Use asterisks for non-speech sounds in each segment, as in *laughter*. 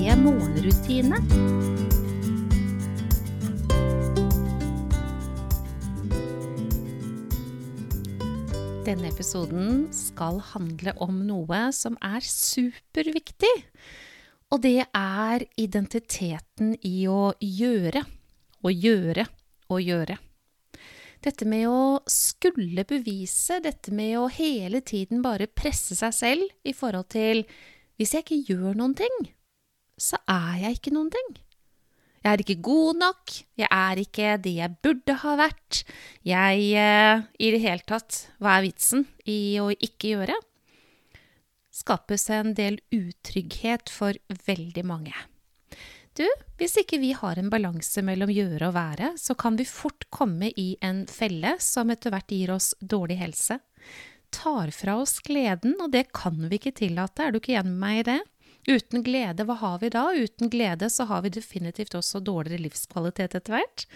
morgenrutine. Denne episoden skal handle om noe som er superviktig. Og det er identiteten i å gjøre. og gjøre og gjøre. Dette med å skulle bevise, dette med å hele tiden bare presse seg selv i forhold til hvis jeg ikke gjør noen ting, så er jeg ikke noen ting. Jeg er ikke god nok, jeg er ikke det jeg burde ha vært. Jeg eh, I det hele tatt, hva er vitsen i å ikke gjøre? Skapes en del utrygghet for veldig mange. Du, hvis ikke vi har en balanse mellom gjøre og være, så kan vi fort komme i en felle som etter hvert gir oss dårlig helse. Tar fra oss gleden, og det kan vi ikke tillate, er du ikke enig med meg i det? Uten glede, hva har vi da? Uten glede så har vi definitivt også dårligere livskvalitet etter hvert.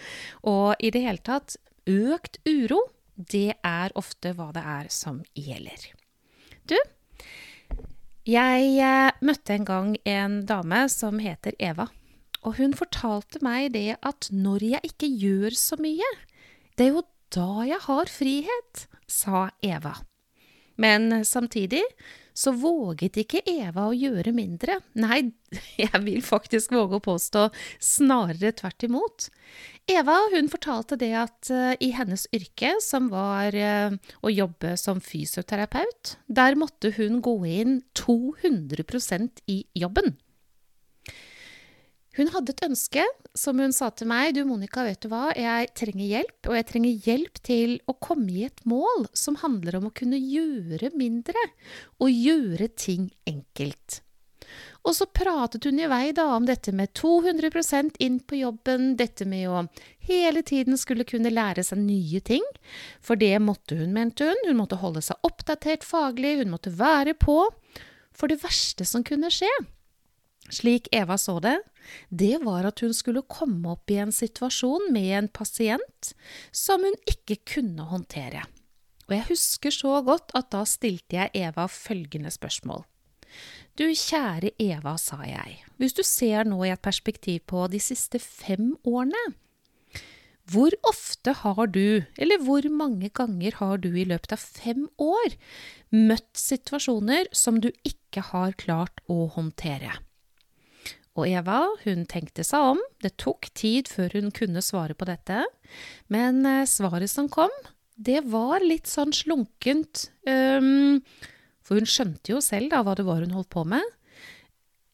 Og i det hele tatt, økt uro, det er ofte hva det er som gjelder. Du, jeg eh, møtte en gang en dame som heter Eva. Og hun fortalte meg det at når jeg ikke gjør så mye, det er jo da jeg har frihet, sa Eva. Men samtidig så våget ikke Eva å gjøre mindre. Nei, *laughs* jeg vil faktisk våge å påstå snarere tvert imot. Eva hun fortalte det at uh, i hennes yrke, som var uh, å jobbe som fysioterapeut, der måtte hun gå inn 200% i jobben. Hun hadde et ønske, som hun sa til meg. Du, Monica, vet du hva, jeg trenger hjelp, og jeg trenger hjelp til å komme i et mål som handler om å kunne gjøre mindre, og gjøre ting enkelt. Og så pratet hun i vei da om dette med 200% inn på jobben, dette med å hele tiden skulle kunne lære seg nye ting, for det måtte hun, mente hun. Hun måtte holde seg oppdatert faglig, hun måtte være på. For det verste som kunne skje, slik Eva så det, det var at hun skulle komme opp i en situasjon med en pasient som hun ikke kunne håndtere. Og jeg husker så godt at da stilte jeg Eva følgende spørsmål. Du kjære Eva, sa jeg, hvis du ser nå i et perspektiv på de siste fem årene, hvor ofte har du, eller hvor mange ganger har du i løpet av fem år, møtt situasjoner som du ikke har klart å håndtere? Og Eva, hun tenkte seg om, det tok tid før hun kunne svare på dette, men eh, svaret som kom, det var litt sånn slunkent, um, for hun skjønte jo selv da hva det var hun holdt på med.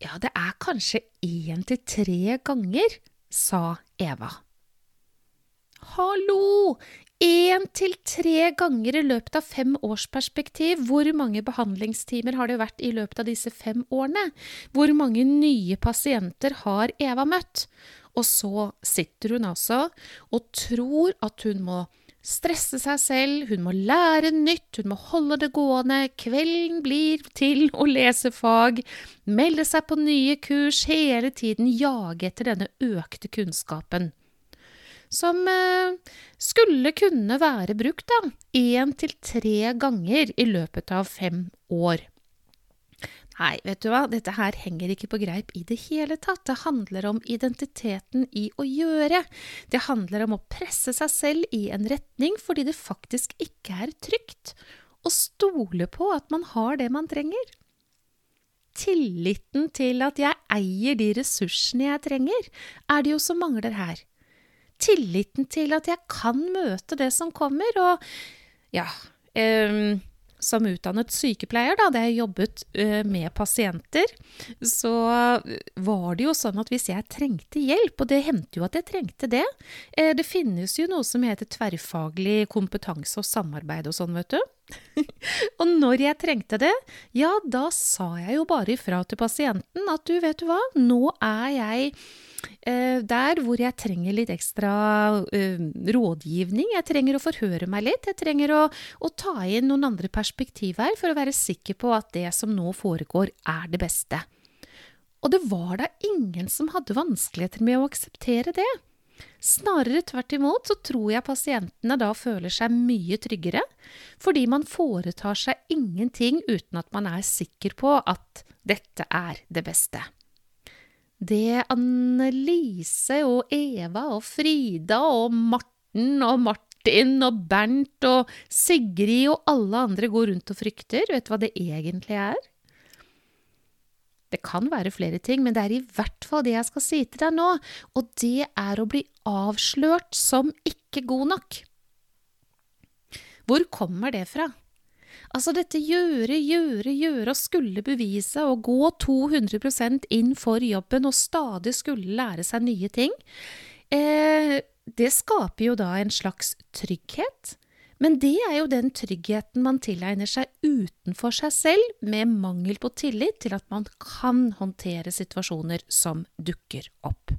Ja, det er kanskje én til tre ganger, sa Eva. Hallo! Én til tre ganger i løpet av fem års perspektiv. Hvor mange behandlingstimer har det vært i løpet av disse fem årene? Hvor mange nye pasienter har Eva møtt? Og så sitter hun altså og tror at hun må stresse seg selv, hun må lære nytt, hun må holde det gående, kvelden blir til å lese fag, melde seg på nye kurs, hele tiden jage etter denne økte kunnskapen som eh, skulle kunne være brukt én til tre ganger i løpet av fem år. Nei, vet du hva, dette her henger ikke på greip i det hele tatt. Det handler om identiteten i å gjøre. Det handler om å presse seg selv i en retning fordi det faktisk ikke er trygt. Og stole på at man har det man trenger. Tilliten til at jeg eier de ressursene jeg trenger, er det jo som mangler her tilliten til at jeg kan møte det som kommer. Og ja um, Som utdannet sykepleier, da, da jeg jobbet uh, med pasienter, så var det jo sånn at hvis jeg trengte hjelp, og det hendte jo at jeg trengte det uh, Det finnes jo noe som heter tverrfaglig kompetanse og samarbeid og sånn, vet du. *laughs* og når jeg trengte det, ja, da sa jeg jo bare ifra til pasienten at du, vet du hva, nå er jeg eh, der hvor jeg trenger litt ekstra eh, rådgivning. Jeg trenger å forhøre meg litt. Jeg trenger å, å ta inn noen andre perspektiv her for å være sikker på at det som nå foregår, er det beste. Og det var da ingen som hadde vanskeligheter med å akseptere det. Snarere tvert imot så tror jeg pasientene da føler seg mye tryggere, fordi man foretar seg ingenting uten at man er sikker på at dette er det beste. Det Annelise og Eva og Frida og Marten og Martin og Bernt og Sigrid og alle andre går rundt og frykter, vet du hva det egentlig er? Det kan være flere ting, men det er i hvert fall det jeg skal si til deg nå, og det er å bli avslørt som ikke god nok. Hvor kommer det fra? Altså dette gjøre, gjøre, gjøre og skulle bevise og gå 200% inn for jobben og stadig skulle lære seg nye ting, eh, det skaper jo da en slags trygghet. Men det er jo den tryggheten man tilegner seg utenfor seg selv, med mangel på tillit til at man kan håndtere situasjoner som dukker opp.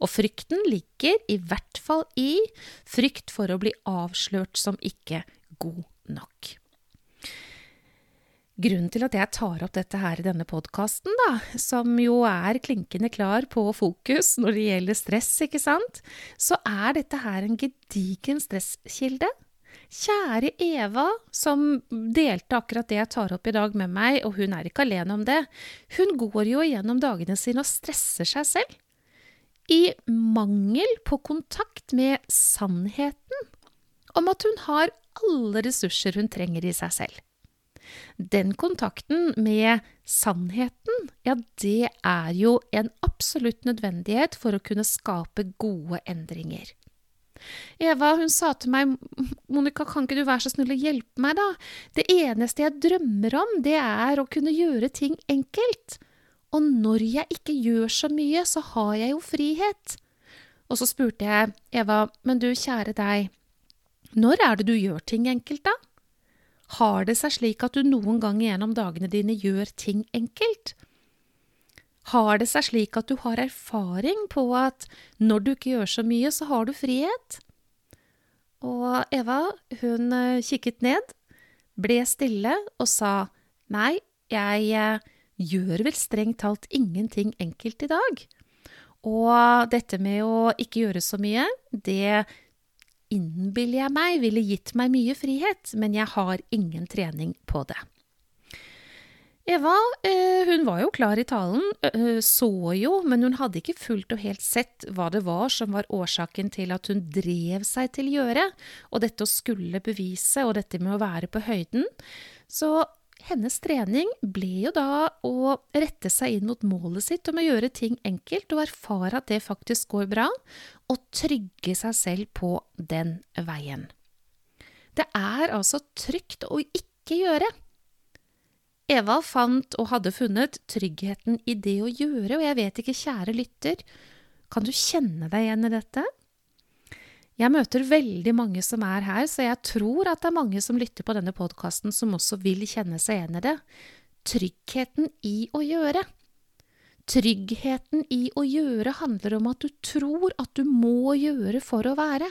Og frykten ligger i hvert fall i frykt for å bli avslørt som ikke god nok. Grunnen til at jeg tar opp dette her i denne podkasten, som jo er klinkende klar på fokus når det gjelder stress, ikke sant, så er dette her en gedigen stresskilde Kjære Eva, som delte akkurat det jeg tar opp i dag med meg, og hun er ikke alene om det. Hun går jo gjennom dagene sine og stresser seg selv. I mangel på kontakt med sannheten om at hun har alle ressurser hun trenger i seg selv. Den kontakten med sannheten, ja, det er jo en absolutt nødvendighet for å kunne skape gode endringer. Eva hun sa til meg, Monica, kan ikke du være så snill å hjelpe meg, da? Det eneste jeg drømmer om, det er å kunne gjøre ting enkelt. Og når jeg ikke gjør så mye, så har jeg jo frihet. Og så spurte jeg, Eva, men du kjære deg, når er det du gjør ting enkelt, da? Har det seg slik at du noen gang gjennom dagene dine gjør ting enkelt? Har det seg slik at du har erfaring på at når du ikke gjør så mye, så har du frihet? Og Eva, hun eh, kikket ned, ble stille og sa nei, jeg eh, gjør vel strengt talt ingenting enkelt i dag. Og dette med å ikke gjøre så mye, det innbiller jeg meg ville gitt meg mye frihet, men jeg har ingen trening på det. Eva eh, hun var jo klar i talen, eh, så jo, men hun hadde ikke fullt og helt sett hva det var som var årsaken til at hun drev seg til gjøre, og dette å skulle bevise og dette med å være på høyden. Så hennes trening ble jo da å rette seg inn mot målet sitt om å gjøre ting enkelt og erfare at det faktisk går bra, og trygge seg selv på den veien. Det er altså trygt å ikke gjøre. Eva fant og hadde funnet tryggheten i det å gjøre, og jeg vet ikke, kjære lytter, kan du kjenne deg igjen i dette? Jeg møter veldig mange som er her, så jeg tror at det er mange som lytter på denne podkasten som også vil kjenne seg igjen i det. Tryggheten i å gjøre. Tryggheten i å gjøre handler om at du tror at du må gjøre for å være.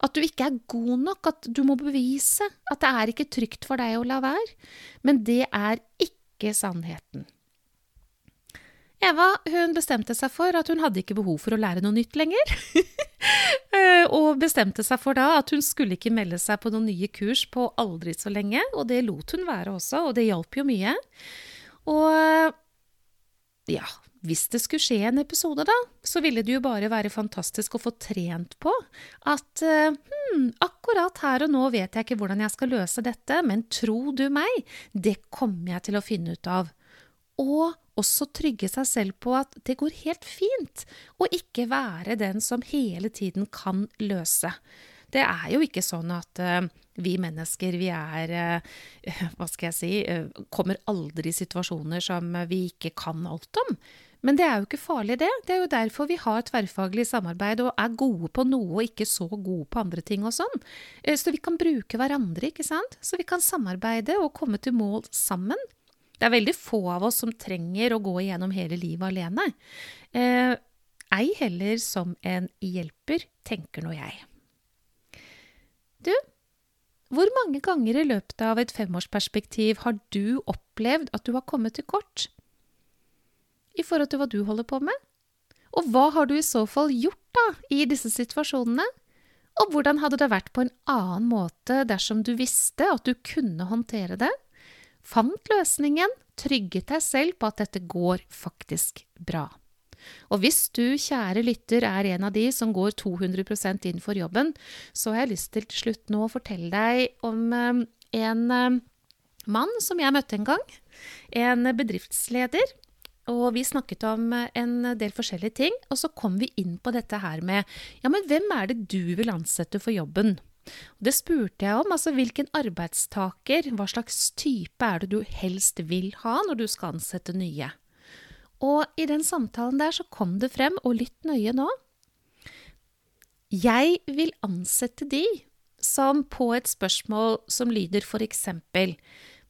At du ikke er god nok, at du må bevise at det er ikke trygt for deg å la være. Men det er ikke sannheten. Eva hun bestemte seg for at hun hadde ikke behov for å lære noe nytt lenger. *laughs* Eh, og bestemte seg for da at hun skulle ikke melde seg på noen nye kurs på aldri så lenge, og det lot hun være også, og det hjalp jo mye. Og ja, hvis det skulle skje en episode, da, så ville det jo bare være fantastisk å få trent på at hm, akkurat her og nå vet jeg ikke hvordan jeg skal løse dette, men tro du meg, det kommer jeg til å finne ut av. Og også trygge seg selv på at det går helt fint, og ikke være den som hele tiden kan løse. Det er jo ikke sånn at uh, Vi mennesker, vi er uh, *laughs* Hva skal jeg si uh, Kommer aldri i situasjoner som vi ikke kan alt om. Men det er jo ikke farlig, det. Det er jo derfor vi har tverrfaglig samarbeid og er gode på noe og ikke så gode på andre ting og sånn. Så vi kan bruke hverandre, ikke sant. Så vi kan samarbeide og komme til mål sammen. Det er veldig få av oss som trenger å gå igjennom hele livet alene. Eh, ei heller som en hjelper, tenker nå jeg. Du, hvor mange ganger i løpet av et femårsperspektiv har du opplevd at du har kommet til kort i forhold til hva du holder på med? Og hva har du i så fall gjort da i disse situasjonene? Og hvordan hadde det vært på en annen måte dersom du visste at du kunne håndtere det? Fant løsningen, trygget deg selv på at dette går faktisk bra. Og hvis du, kjære lytter, er en av de som går 200% inn for jobben, så har jeg lyst til til slutt nå å fortelle deg om eh, en eh, mann som jeg møtte en gang. En bedriftsleder. Og vi snakket om en del forskjellige ting, og så kom vi inn på dette her med ja, men hvem er det du vil ansette for jobben? Det spurte jeg om, altså hvilken arbeidstaker, hva slags type er det du helst vil ha når du skal ansette nye? Og i den samtalen der så kom det frem, og lytt nøye nå Jeg vil ansette de som på et spørsmål som lyder for eksempel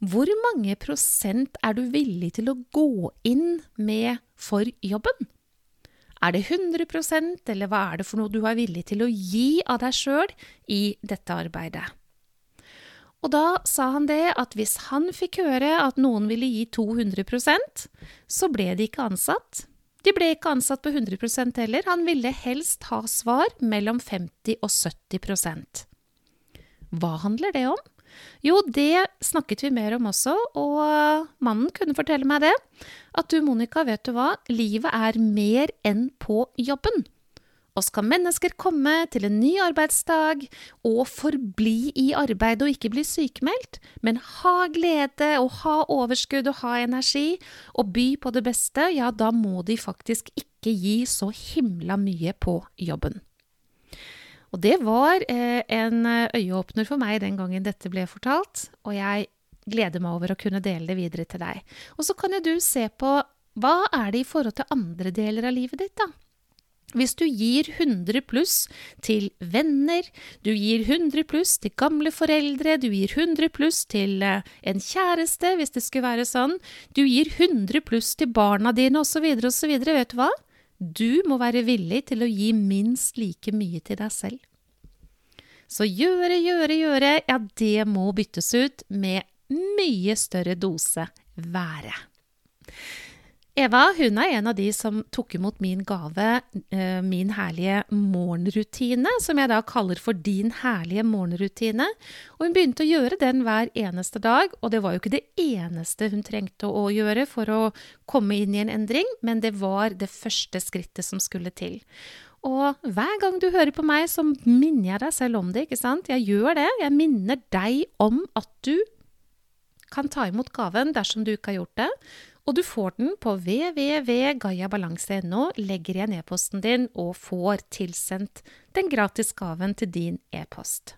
Hvor mange prosent er du villig til å gå inn med for jobben? Er det 100% eller hva er det for noe du er villig til å gi av deg sjøl i dette arbeidet? Og da sa han det at hvis han fikk høre at noen ville gi 200% så ble de ikke ansatt. De ble ikke ansatt på 100% heller, han ville helst ha svar mellom 50 og 70% Hva handler det om? Jo, det snakket vi mer om også, og mannen kunne fortelle meg det. At du, Monica, vet du hva, livet er mer enn på jobben. Og skal mennesker komme til en ny arbeidsdag og forbli i arbeid og ikke bli sykemeldt, men ha glede og ha overskudd og ha energi og by på det beste, ja, da må de faktisk ikke gi så himla mye på jobben. Og det var eh, en øyeåpner for meg den gangen dette ble fortalt, og jeg gleder meg over å kunne dele det videre til deg. Og så kan jo du se på hva er det i forhold til andre deler av livet ditt, da? Hvis du gir 100 pluss til venner, du gir 100 pluss til gamle foreldre, du gir 100 pluss til eh, en kjæreste, hvis det skulle være sånn, du gir 100 pluss til barna dine osv., osv., vet du hva? Du må være villig til å gi minst like mye til deg selv. Så gjøre, gjøre, gjøre, ja, det må byttes ut med mye større dose være. Eva hun er en av de som tok imot min gave, eh, min herlige morgenrutine, som jeg da kaller for din herlige morgenrutine. Og hun begynte å gjøre den hver eneste dag, og det var jo ikke det eneste hun trengte å gjøre for å komme inn i en endring, men det var det første skrittet som skulle til. Og hver gang du hører på meg, så minner jeg deg selv om det, ikke sant? Jeg gjør det. Jeg minner deg om at du kan ta imot gaven dersom du ikke har gjort det. Og du får den på www.gayabalanse.no, legger igjen e-posten din og får tilsendt den gratis gaven til din e-post.